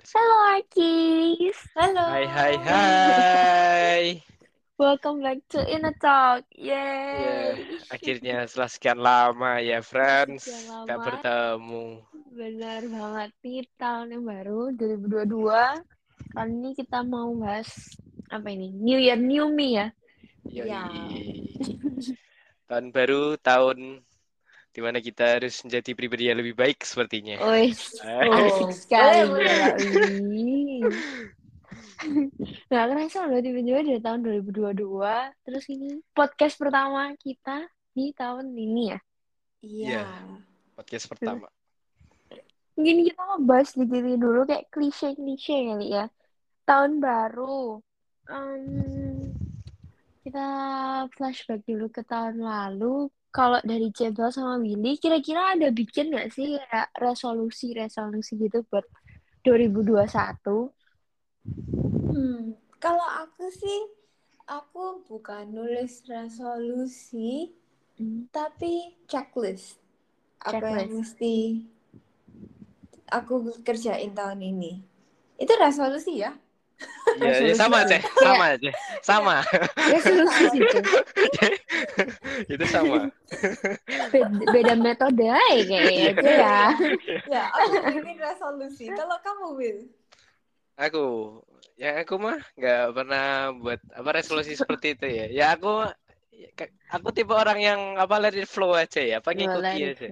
Halo Arkis. Halo. Hai hai hai. Welcome back to Inner Talk. Ya, Yeay. akhirnya setelah sekian lama ya, friends. Sekian lama. bertemu. Benar banget nih tahun yang baru 2022. Kali ini kita mau bahas apa ini? New Year New Me ya. Yoi. Ya. Tahun baru, tahun di mana kita harus menjadi pribadi yang lebih baik sepertinya. Wih, Eh. asik sekali. Nggak kerasa loh tiba-tiba dari tahun 2022. Terus ini podcast pertama kita di tahun ini ya. Iya. Podcast pertama. Mungkin kita ngebahas dikit dulu kayak klise-klise kali ya. Tahun baru. Em, kita flashback dulu ke tahun lalu. Kalau dari Jebel sama Willy, kira-kira ada bikin nggak sih resolusi-resolusi gitu buat 2021? Hmm, kalau aku sih, aku bukan nulis resolusi, Hmm. tapi checklist. Apa yang Checklist. mesti aku kerjain tahun ini. Itu resolusi ya? Ya, ya sama? Ceh. Sama, Ceh. Sama. Resolusi gitu. Itu sama. Beda, beda metode aja kayaknya itu ya. Ya, aku bikin resolusi. Kalau kamu, Will? Aku, ya aku mah nggak pernah buat apa resolusi seperti itu ya. Ya aku, aku tipe orang yang apa let it flow aja ya, ngikuti Boleh aja.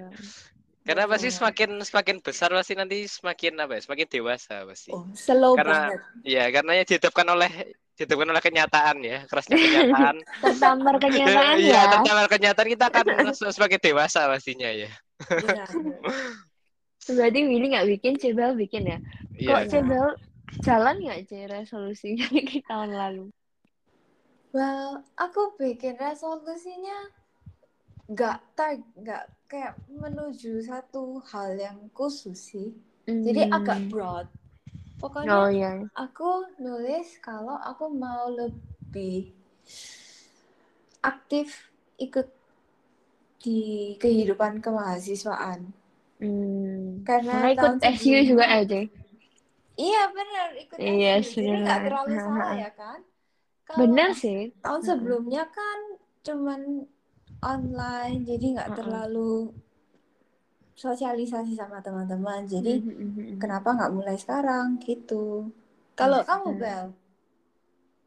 Karena pasti Oh. semakin semakin besar pasti nanti semakin apa ya, semakin dewasa pasti. Oh, slow Karena- banget. Iya, karena ya dihadapkan oleh dihadapkan oleh kenyataan ya, kerasnya kenyataan. Tertampar kenyataan Iya, ya. tertampar kenyataan kita akan se- semakin dewasa pastinya ya. Iya. Berarti Willy nggak bikin, Cebel bikin ya. Iya. Kok Cebel jalan nggak sih resolusinya di tahun lalu? Well, aku bikin resolusinya nggak tar nggak kayak menuju satu hal yang khusus sih. Jadi Hmm. agak broad. Pokoknya Oh iya. aku nulis kalau aku mau lebih aktif ikut di kehidupan kemahasiswaan. Hmm. Karena Makanya ikut SU juga aja. Iya benar ikut Iya, SU. Jadi nggak terlalu salah ya kan? Kalau Bener sih. tahun sebelumnya kan cuman online jadi nggak Mm-mm. terlalu sosialisasi sama teman-teman jadi mhm, mhm. kenapa nggak mulai sekarang gitu kalau Yes, kamu. Bel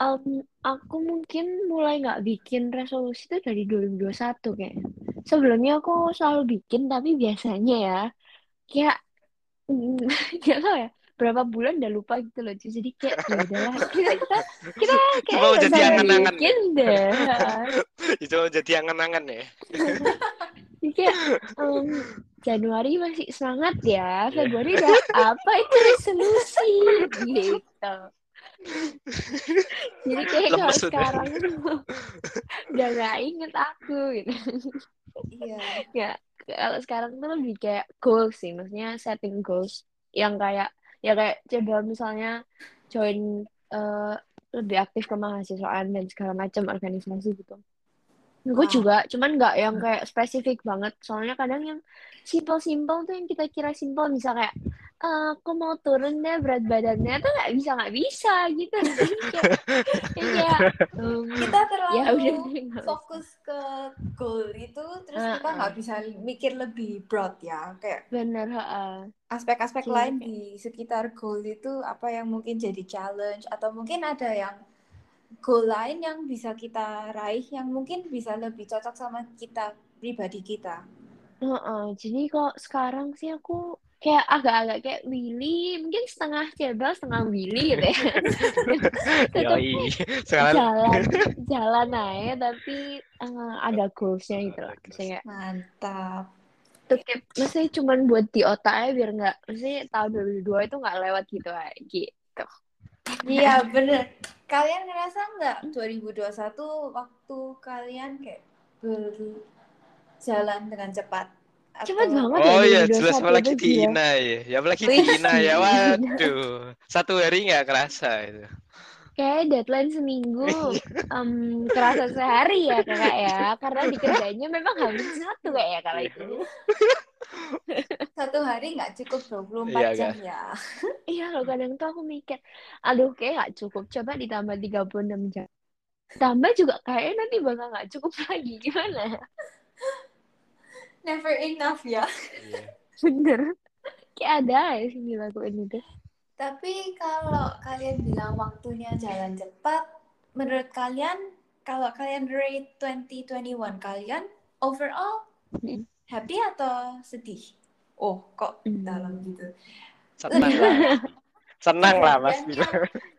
Um, aku mungkin mulai nggak bikin resolusi itu dari 2021 kayaknya. Sebelumnya aku selalu bikin, tapi biasanya ya kayak mm, nggak tahu ya berapa bulan udah lupa gitu loh. Jadi kayak ya udahlah kita kita kita kayak nggak jadi angan-angan bikin deh. Itu jadi angan-angan ya. Jadi kayak em, Januari masih semangat ya, Iya. Februari udah apa itu resolusi gitu. Jadi kayak kalau sekarang tuh udah gak inget aku gitu. iya Ya, kalau sekarang tuh lebih kayak goals sih, maksudnya setting goals yang kayak ya kayak coba misalnya join eh, lebih aktif ke mahasiswaan dan segala macam organisasi gitu. Gue Wah. juga, cuman nggak yang kayak spesifik banget. Soalnya kadang yang simple-simple tuh yang kita kira simple, bisa kayak "Eh, aku mau turun deh berat badannya tuh nggak bisa nggak bisa gitu. Kayak em, kita terlalu ya udah fokus ke goal itu terus Ah, kita ah. nggak bisa mikir lebih broad ya kayak Bener, aspek-aspek Jadi lain di sekitar goal itu apa yang mungkin jadi challenge atau mungkin ada yang goal lain yang bisa kita raih yang mungkin bisa lebih cocok sama kita pribadi kita. Heeh, jadi kok sekarang sih aku kayak agak-agak kayak Willy, mungkin setengah cebal, setengah Willy gitu ya. Tetap Yoi. Sekarang jalan, jalan aja, tapi eh, ada goalsnya gitu lah. Maksudnya Mantap. tuh kayak, maksudnya cuman buat di otak aja biar nggak, maksudnya tahun 2022 itu nggak lewat gitu aja, gitu. Iya bener. Kalian ngerasa nggak 2021 waktu kalian kayak berjalan dengan cepat? Cepet Atau- banget ya Oh iya, 2021 jelas apalagi di. Ina ya. Ya apalagi di Ina ya. Waduh. Satu hari nggak kerasa itu. Kayak deadline seminggu em, kerasa sehari ya kakak ya. Karena dikerjainnya memang habis satu kayak ya kalau itu. Satu hari nggak cukup 24 Iya, jam ya. iya loh kadang tuh aku mikir aduh kayak nggak cukup coba ditambah 36 jam. Tambah juga kayaknya nanti bakal nggak cukup lagi gimana? Never enough ya. Iya. bener. Kayak ada ya sih dilakuin itu Tapi kalau kalian bilang waktunya jalan cepat, menurut kalian kalau kalian rate 2021 kalian overall Hmm. happy atau sedih? Oh, kok Hmm. dalam gitu. Senang lah. Senang lah Mas.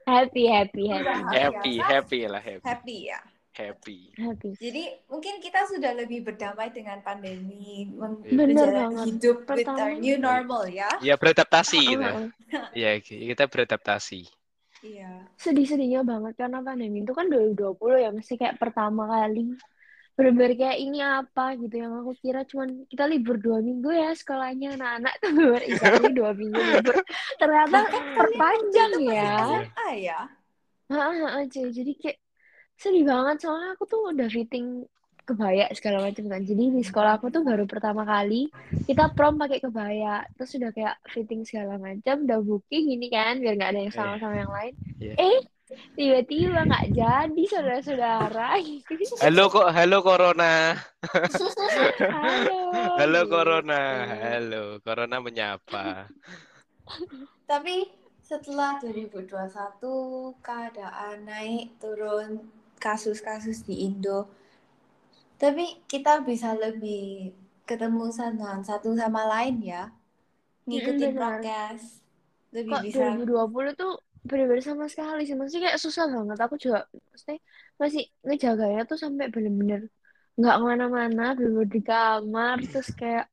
happy happy happy happy, happy lah happy. happy ya. Happy. happy Jadi mungkin kita sudah lebih berdamai dengan pandemi, Bener menjalani banget. hidup with our Pertama- new normal ya. Ya beradaptasi Ah, gitu. ah, ah. Ya kita beradaptasi. Iya. sedih-sedihnya banget karena pandemi itu kan 2020 ya masih kayak pertama kali bener-bener kayak ini apa gitu yang aku kira cuman kita libur dua minggu ya sekolahnya anak-anak tuh bener exactly dua minggu libur ternyata perpanjang ya SMA ya. Heeh. Jadi kayak sedih banget soalnya aku tuh udah fitting kebaya segala macam kan. Jadi di sekolah aku tuh baru pertama kali kita prom pakai kebaya. Terus udah kayak fitting segala macam, udah booking ini kan biar nggak ada yang sama sama yang lain. Iya. Eh, tiba-tiba nggak jadi saudara-saudara. Halo kok, halo corona. Halo. Halo corona. Halo, corona menyapa. Tapi setelah 2021 keadaan naik turun kasus-kasus di Indo. Tapi kita bisa lebih ketemu sama satu sama lain ya. Ngikutin Mm, prokes. Lebih Kok bisa 2020 tuh bener-bener sama sekali sih. Maksudnya kayak susah banget. Aku juga maksudnya masih ngejaganya tuh sampai bener-bener nggak ke mana-mana, bener-bener di kamar. Terus kayak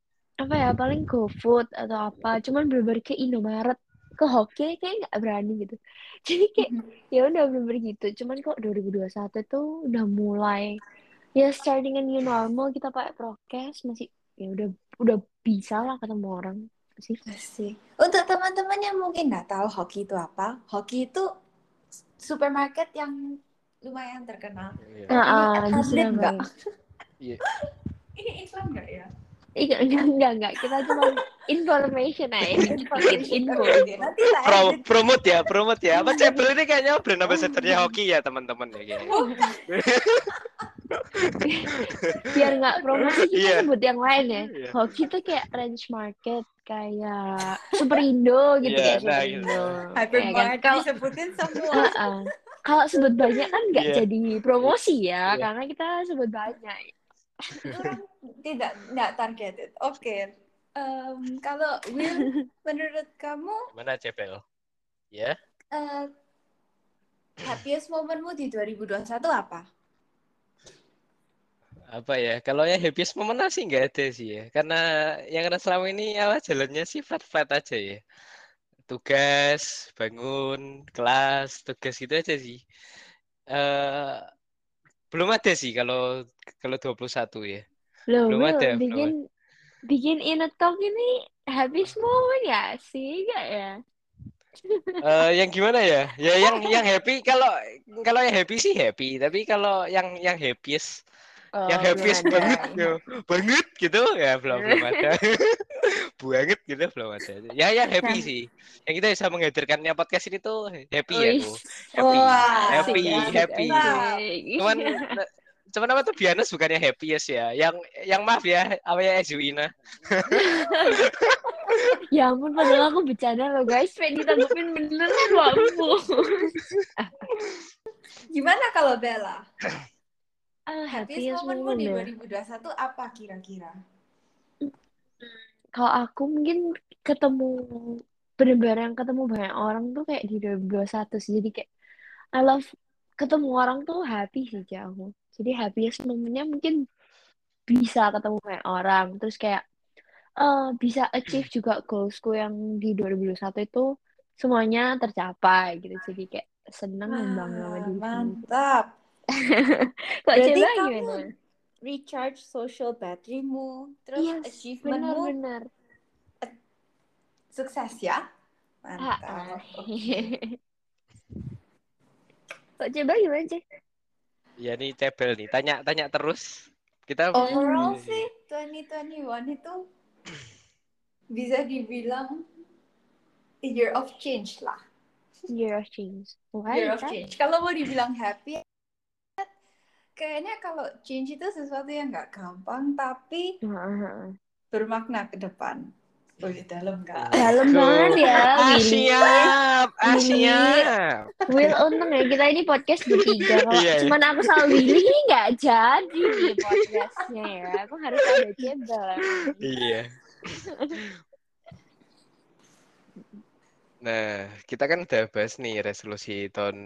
apa ya, paling GoFood atau apa. Cuman bener-bener ke Indomaret, ke hoki kayak nggak berani gitu. Jadi kayak ya udah bener-bener gitu. Cuman kok 2021 tuh udah mulai ya starting a new normal kita pakai prokes masih ya udah udah bisa lah ketemu orang sih. sih. Untuk teman-teman yang mungkin nggak tahu hoki itu apa, hoki itu supermarket yang lumayan terkenal. Iya. Nah, Ini di affiliate nggak? Iya. Ini iklan nggak ya? Iya, enggak, enggak, enggak. Kita cuma information aja, dikit info. Nanti Pro, promote ya, promote ya. Apa Cebel ini kayaknya brand ambassador-nya hoki ya teman-teman ya kayaknya. Biar nggak promosi kita Iya. sebut yang lain ya. Iya. Hoki tuh kayak range market, kayak Superindo gitu Iya, kayak nah, Superindo. Hypermart Ya kan? Kalau disebutin semua. Heeh. kalau sebut banyak kan nggak Iya. jadi promosi ya, Iya. karena kita sebut banyak. Orang tidak tidak targeted. Oke. Em, kalau Will, menurut kamu Mana Cebel? Ya. eh, happiest momenmu di 2021 apa? apa ya kalau yang happiest moment sih nggak ada sih ya karena yang karena selama ini apa jalannya sih flat flat aja ya tugas bangun kelas tugas gitu aja sih eh belum ada sih kalau kalau 21 ya. Loh, Belum Will, ada, belum bikin bikin in a talk ini habis moment ya? Sih, enggak ya? Eh yang gimana ya? Ya yang yang happy kalau kalau yang happy sih happy tapi kalau yang yang happiest Oh, belum happiest ada. banget ya, banget gitu ya belum belum ada banget gitu belum ada ya yang happy Nah. sih yang kita bisa menghadirkannya podcast ini tuh happy ya Wih, aku happy Wah, happy asik, happy asik. cuman cuman apa tuh Bianes bukannya happiest ya yang yang maaf ya apa ya Ezuina Ya ampun, padahal aku bercanda loh guys. Pengen ditanggepin bener mampus. Gimana kalau Bella? Ah, Happiest happiest momenmu di ya. 2021 apa kira-kira? Kalau aku mungkin ketemu bener-bener yang ketemu banyak orang tuh kayak di 2021 sih. Jadi kayak I love ketemu orang tuh happy sih aku. Jadi happiest momennya mungkin bisa ketemu banyak orang. Terus kayak eh, bisa achieve juga goalsku yang di 2021 itu semuanya tercapai gitu. Jadi kayak seneng diri sendiri. mantap. Kok Berarti coba kamu gimana? recharge social batterymu, terus Yes, achievementmu benar-benar. sukses ya? Ah, Mantap. ah. Oke. Kok coba gimana sih? Ya nih Cebel nih, tanya-tanya terus. Kita Overall Iya. sih 2021 itu bisa dibilang year of change lah. Year of change. Why Year of that? change. Kalau mau dibilang happy, kayaknya kalau change itu sesuatu yang nggak gampang tapi Heeh. bermakna ke depan. Oh, di dalam nggak? Dalam banget ya, Ah, siap, ah, siap. Will untung ya kita ini podcast bertiga. Kalau Iya, cuman aku sama Willy ini nggak jadi nih podcastnya ya. Aku harus ada cebel. Iya. Nah, kita kan udah bahas nih resolusi tahun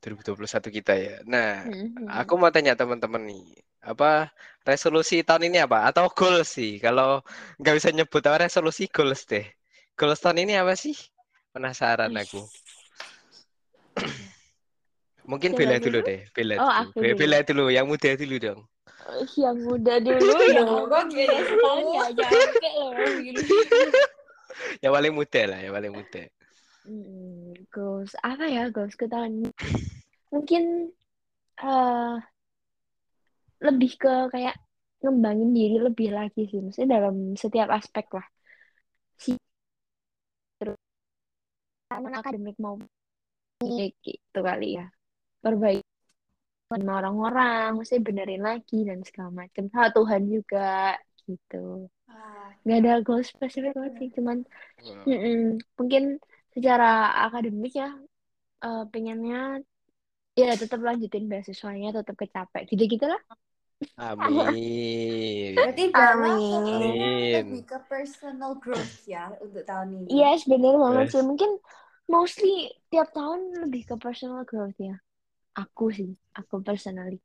2021 kita ya. Nah, Mhm. aku mau tanya teman-teman nih, apa resolusi tahun ini apa? Atau goals sih? Kalau nggak bisa nyebut apa resolusi goals deh. Goals tahun ini apa sih? Penasaran aku. Mungkin Bella dulu? dulu deh, Bella Oh, dulu. aku Be- dulu. Bella dulu, yang muda dulu dong. Yang muda dulu Ya, dong. nyampe loh Willy. Yang paling muda lah, yang paling muda. Hmm, goals apa ya goals ke tahun ini? Mungkin eh lebih ke kayak ngembangin diri lebih lagi sih, maksudnya dalam setiap aspek lah. Si terus akademik mau gitu kali ya. Perbaiki sama orang-orang, maksudnya benerin lagi dan segala macam. Sama Tuhan juga gitu. Ah, Nggak ada goals spesifik sih, cuman Wow. Mm-mm. Mungkin secara akademik ya eh, pengennya ya tetap lanjutin beasiswanya tetap kecapek gitu-gitu lah. Amin. Berarti Amin. lebih ke personal growth ya untuk tahun ini. Yes, bener banget Yes. sih. Mungkin mostly tiap tahun lebih ke personal growth ya. Aku sih, aku personally.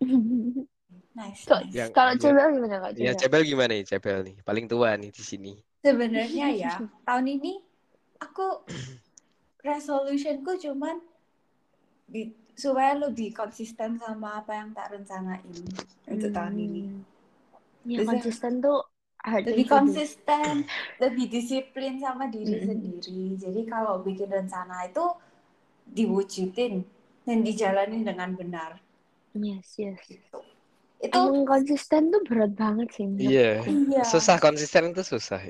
Nice. Kalau Cebel gimana kak Ya, Cebel? Cebel gimana nih, Cebel nih? Paling tua nih di sini. Sebenarnya ya, tahun ini aku resolutionku cuman di- supaya lebih konsisten sama apa yang tak rencanain untuk tahun ini. Hmm. Ya Biasanya- konsisten tuh Lebih konsisten, lebih disiplin sama diri Mm-mm. sendiri. Jadi kalau bikin rencana itu diwujudin dan dijalanin dengan benar. Yes, yes. Gitu. Itu Emang konsisten tuh berat banget sih Iya. menurutku. iya. Susah konsisten itu susah.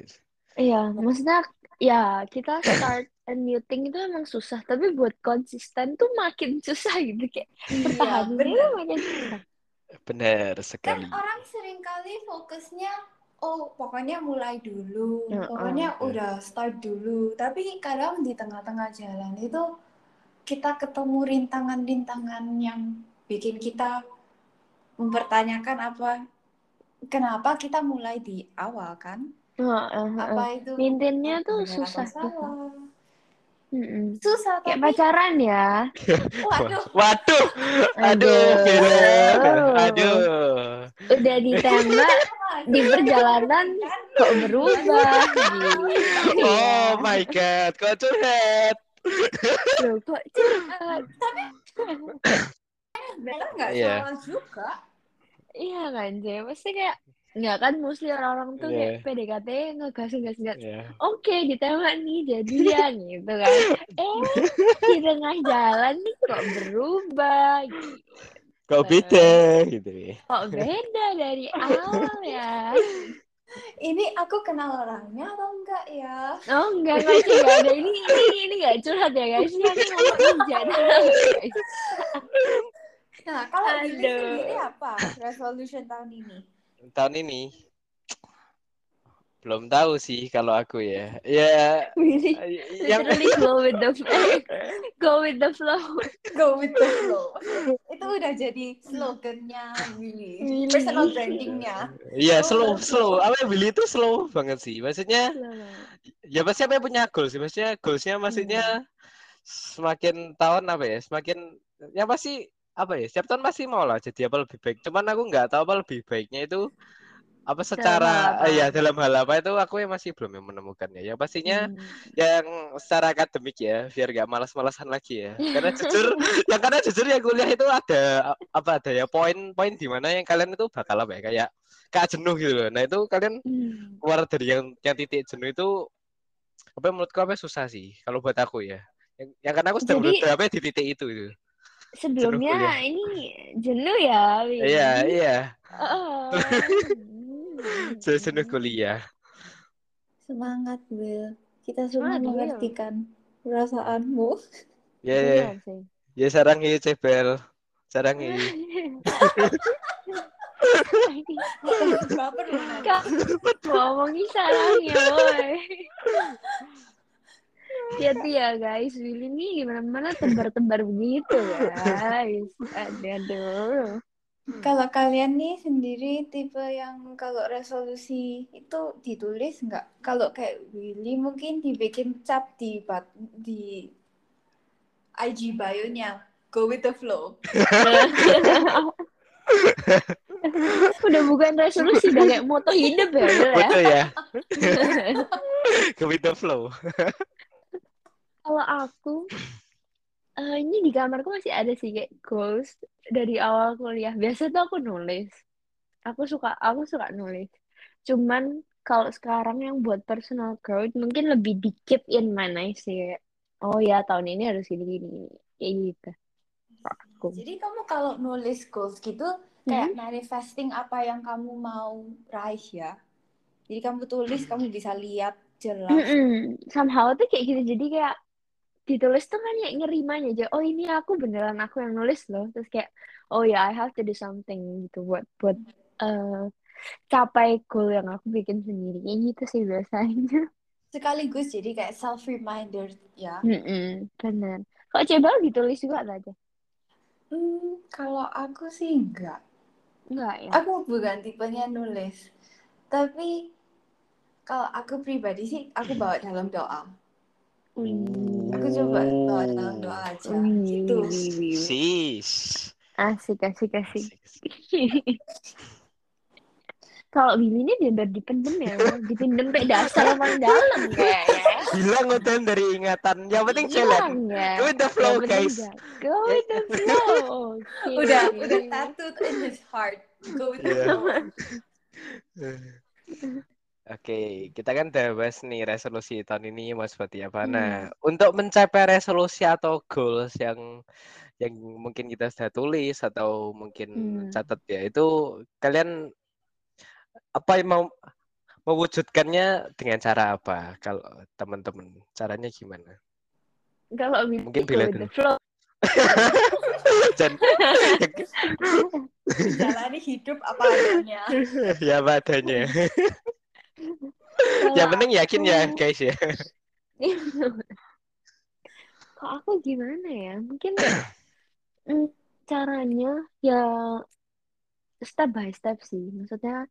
Iya, maksudnya ya kita start a new thing itu emang susah, tapi buat konsisten tuh makin susah gitu kayak Iya, bertahannya bener. tuh makin susah. Benar Kan sekali. orang sering kali fokusnya oh pokoknya mulai dulu, Heeh. pokoknya udah start dulu. Tapi kadang di tengah-tengah jalan itu kita ketemu rintangan-rintangan yang bikin kita mempertanyakan apa kenapa kita mulai di awal kan? Heeh, heeh. Apa itu Maintainnya tuh susah gitu. salah? Mm-mm. Susah Kayak tapi pacaran ya. waduh Waduh, aduh, Aduh. Udah ditembak di perjalanan kok berubah gitu. Oh my god, kok curhat? Loh, kok curhat? Bella nggak Iya. salah juga. Iya kan, Jay. Pasti kayak Nggak kan mostly orang-orang tuh kayak Iya. PDKT ngegas ngegas ngegas. Ya. Oke, ditembak nih jadian gitu kan. Eh, di tengah jalan nih kok berubah gitu. Kok beda gitu ya. Kok beda dari awal ya? Ini aku kenal orangnya atau enggak ya? Oh enggak enggak sih enggak ada ini ini ini enggak curhat ya guys. Ini aku ngomong general guys. Nah, kalau Aduh. sendiri apa resolution tahun ini? Tahun ini belum tahu sih kalau aku ya. Ya Really, yang literally go with the flow. Go with the flow. Go with the flow. Itu udah jadi slogannya Willy. Willy. Personal brandingnya. Iya, Oh, slow, slow. slow. Apa Billy itu slow banget sih. Maksudnya ya pasti apa yang punya goals sih. Maksudnya goalsnya maksudnya semakin tahun apa ya? Semakin ya pasti apa ya? Setiap tahun pasti mau lah jadi apa lebih baik. Cuman aku nggak tahu apa lebih baiknya itu apa secara eh, ya dalam hal apa itu aku yang masih belum menemukannya. Yang pastinya Hmm. yang secara akademik ya biar gak malas-malasan lagi ya karena jujur yang karena jujur ya kuliah itu ada apa ada ya poin-poin di mana yang kalian itu bakal apa ya kayak kayak jenuh gitu loh nah itu kalian Hmm. keluar dari yang yang titik jenuh itu apa menurutku apa susah sih kalau buat aku ya Yang, yang karena aku sedang Jadi- beberapa di titik itu. itu. Sebelumnya ini jenuh ya, Willy. Iya, iya. Oh. Saya jenuh kuliah. Semangat, Will. Kita semua mengertikan perasaanmu. Ya, sih. Ya sarangi cebel. Sarangi. Baper. Kak, ngomongin salahnya, boy. Hati-hati ya guys, Willy nih gimana-mana tebar-tebar begitu guys. Aduh, aduh. Kalau kalian nih sendiri tipe yang kalau resolusi itu ditulis nggak? Kalau kayak Willy mungkin dibikin cap di bat- di IG bio-nya. Go with the flow. Udah bukan resolusi, udah kayak moto hidup ya, ya. Betul ya. Go with the flow. Kalau aku, eh, ini di kamarku masih ada sih kayak goals dari awal kuliah. Biasa tuh aku nulis. Aku suka, aku suka nulis. Cuman kalau sekarang yang buat personal growth mungkin lebih di keep in mind aja sih. Kayak, Oh ya tahun ini harus gini gini gini. Kayak gitu. Aku. Jadi kamu kalau nulis goals gitu kayak manifesting apa yang kamu mau raih ya. Jadi kamu tulis, kamu bisa lihat jelas. Mm-mm. Somehow tuh kayak gitu. Jadi kayak ditulis tuh kan kayak ngerimanya aja. Oh ini aku beneran aku yang nulis loh. Terus kayak oh ya I have to do something gitu buat buat eh, capai goal yang aku bikin sendiri. Kayak gitu sih biasanya. Sekaligus jadi kayak self reminder ya. Mm-mm, bener. Kalau Cebal ditulis juga aja? Hmm, kalau aku sih enggak. Enggak ya. Aku bukan tipenya nulis. Tapi kalau aku pribadi sih aku bawa dalam doa. Wih. Aku coba bawa dalam doa aja. Wih, Gitu. Sis. Asik, asik, asik. Kalau Billy ini bener dipendem ya, dipendem sampai dasar yang dalam kayaknya. Hilang udah dari ingatan. Yang penting jalan. Ya. Go with the flow, guys. Go with the flow. Oke. Udah udah tattooed in his heart. Go with the Iya. flow. Oke, kita kan udah bahas nih resolusi tahun ini mau seperti apa. Hmm. Nah, untuk mencapai resolusi atau goals yang yang mungkin kita sudah tulis atau mungkin Hmm. catat ya, itu kalian apa yang mau mewujudkannya dengan cara apa? Kalau teman-teman, caranya gimana? Kalau Mungkin Bila dulu. Dan Jalani hidup apa adanya. ya apa adanya. Yang penting yakin ya, guys ya. Kok aku gimana ya? Mungkin mm, caranya ya step by step sih. Maksudnya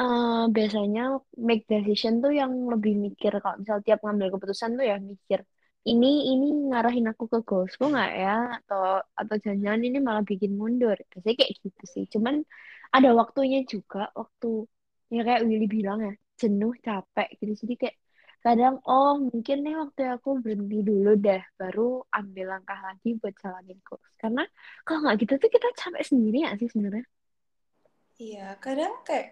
eh, biasanya make decision tuh yang lebih mikir kalau misal tiap ngambil keputusan tuh ya mikir ini ini ngarahin aku ke goalsku nggak ya atau atau jangan-jangan ini malah bikin mundur. Biasanya kayak gitu sih. Cuman ada waktunya juga waktu ya kayak Willy bilang ya jenuh capek gitu. Jadi kayak kadang oh mungkin nih waktu aku berhenti dulu deh baru ambil langkah lagi buat jalanin goals karena kalau nggak gitu tuh kita capek sendiri ya sih sebenarnya Iya, kadang kayak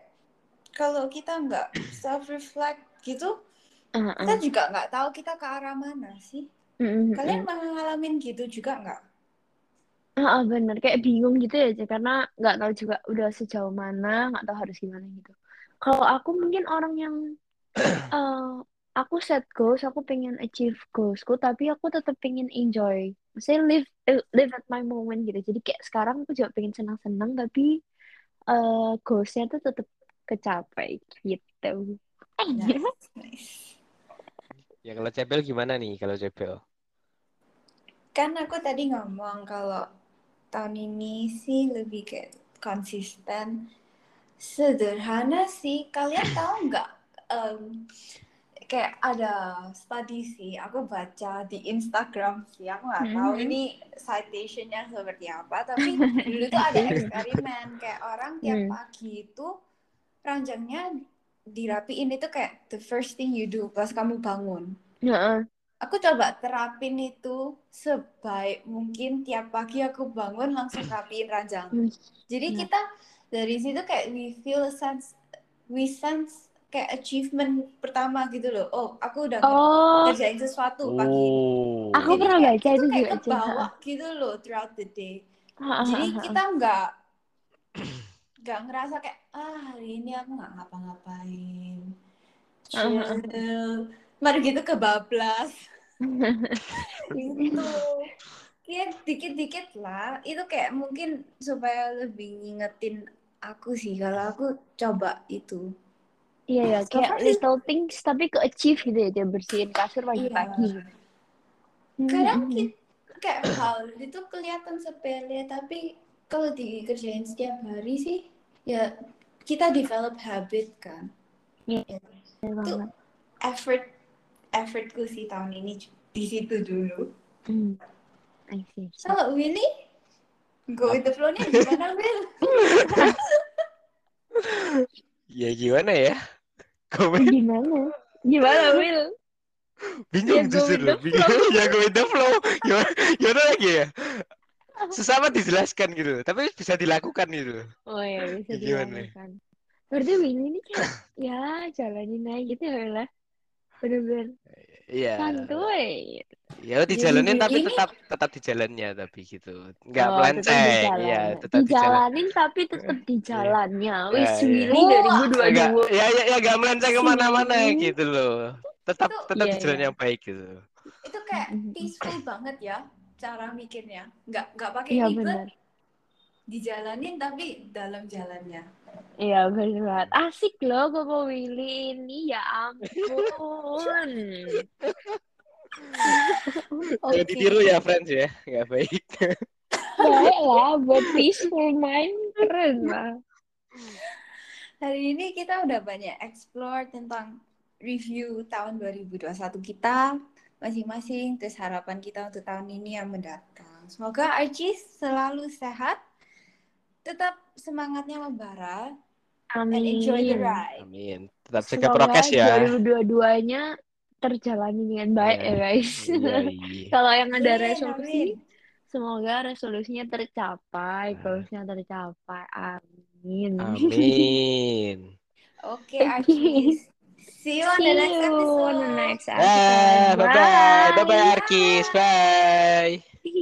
kalau kita nggak self reflect gitu, Heeh. kita juga nggak tahu kita ke arah mana sih. Mm-mm, Kalian mm-mm. pernah ngalamin gitu juga nggak? Ah, ah, bener kayak bingung gitu ya karena nggak tahu juga udah sejauh mana nggak tahu harus gimana gitu kalau aku mungkin orang yang eh, aku set goals aku pengen achieve goalsku tapi aku tetap pengen enjoy saya live eh, live at my moment gitu jadi kayak sekarang aku juga pengen senang-senang tapi eh goalsnya tuh tetap kecapai gitu Nice, nice. Ya kalau Cebel gimana nih kalau Cebel? Kan aku tadi ngomong kalau tahun ini sih lebih kayak konsisten. Sederhana sih. Kalian tahu nggak? em, kayak ada study sih. Aku baca di Instagram sih. Aku nggak tahu Mhm. ini citationnya seperti apa. Tapi dulu tuh ada eksperimen kayak orang tiap Hmm. pagi itu ranjangnya dirapiin itu kayak the first thing you do pas kamu bangun Heeh. Aku coba terapin itu sebaik mungkin tiap pagi aku bangun langsung rapiin ranjang. Hmm. Jadi kita dari situ kayak we feel a sense we sense kayak achievement pertama gitu loh. Oh, aku udah Oh, ngerjain sesuatu pagi ini. Oh. Aku Jadi pernah kayak baca itu kayak juga, kebawa gitu loh throughout the day. Jadi kita nggak nggak ngerasa kayak ah hari ini aku nggak ngapa-ngapain. Chill. Mari gitu kebablas. gitu. Kayak dikit-dikit lah. Itu kayak mungkin supaya lebih ngingetin aku sih kalau aku coba itu. Iya ya, kayak sih- little things tapi ke achieve gitu ya, dia bersihin kasur pagi-pagi. Iya. Kadang Hmm, kita kayak hal itu kelihatan sepele tapi kalau dikerjain setiap hari sih ya kita develop habit kan. Iya. Ya. bener banget. Effort effortku sih tahun ini di situ dulu. Hmm. I see. Kalau Willy go with the flow-nya gimana Will? Ya gimana ya? Komen Gimana? Gimana, Will? bingung Ya, justru bingung ya go with the flow gimana, gimana lagi ya susah amat dijelaskan gitu tapi bisa dilakukan gitu Oh ya, bisa Gimana? dilakukan. Berarti Willy ini kayak, ya jalanin aja gitu ya, Will. Ya. Bener-bener iya santuy. ya dijalanin tapi ini- tetap tetap di jalannya tapi gitu nggak Oh, di melenceng ya tetap di jalan Dijalanin tapi tetap di jalannya. Wis, iya. Willy nggak 2022. ya ya ya nggak melenceng ke mana-mana Sini. gitu loh tetap Itu- tetap di Iya, jalan iya. yang baik gitu Itu kayak peaceful banget ya cara mikirnya. Nggak nggak pakai Iya ribet, benar. dijalanin tapi dalam jalannya. Iya bener banget. Asik loh Koko Willy ini ya ampun. jangan ditiru ya friends ya nggak baik Baik lah buat peaceful mind keren lah. Hari ini kita udah banyak explore tentang review tahun 2021 kita masing-masing, terus harapan kita untuk tahun ini yang mendatang. Semoga Archie selalu sehat, tetap semangatnya membara, and enjoy the Amin. ride. amin tetap jaga Semoga prokes ya 2022-nya terjalani dengan baik ya guys. Iya, iya. Kalau yang ada Amin, resolusi, amin. semoga resolusinya tercapai, Nah. goalsnya tercapai. Amin. amin Oke, Archie. See you on See the next you episode. on the next episode. bye bye bye bye Arkis bye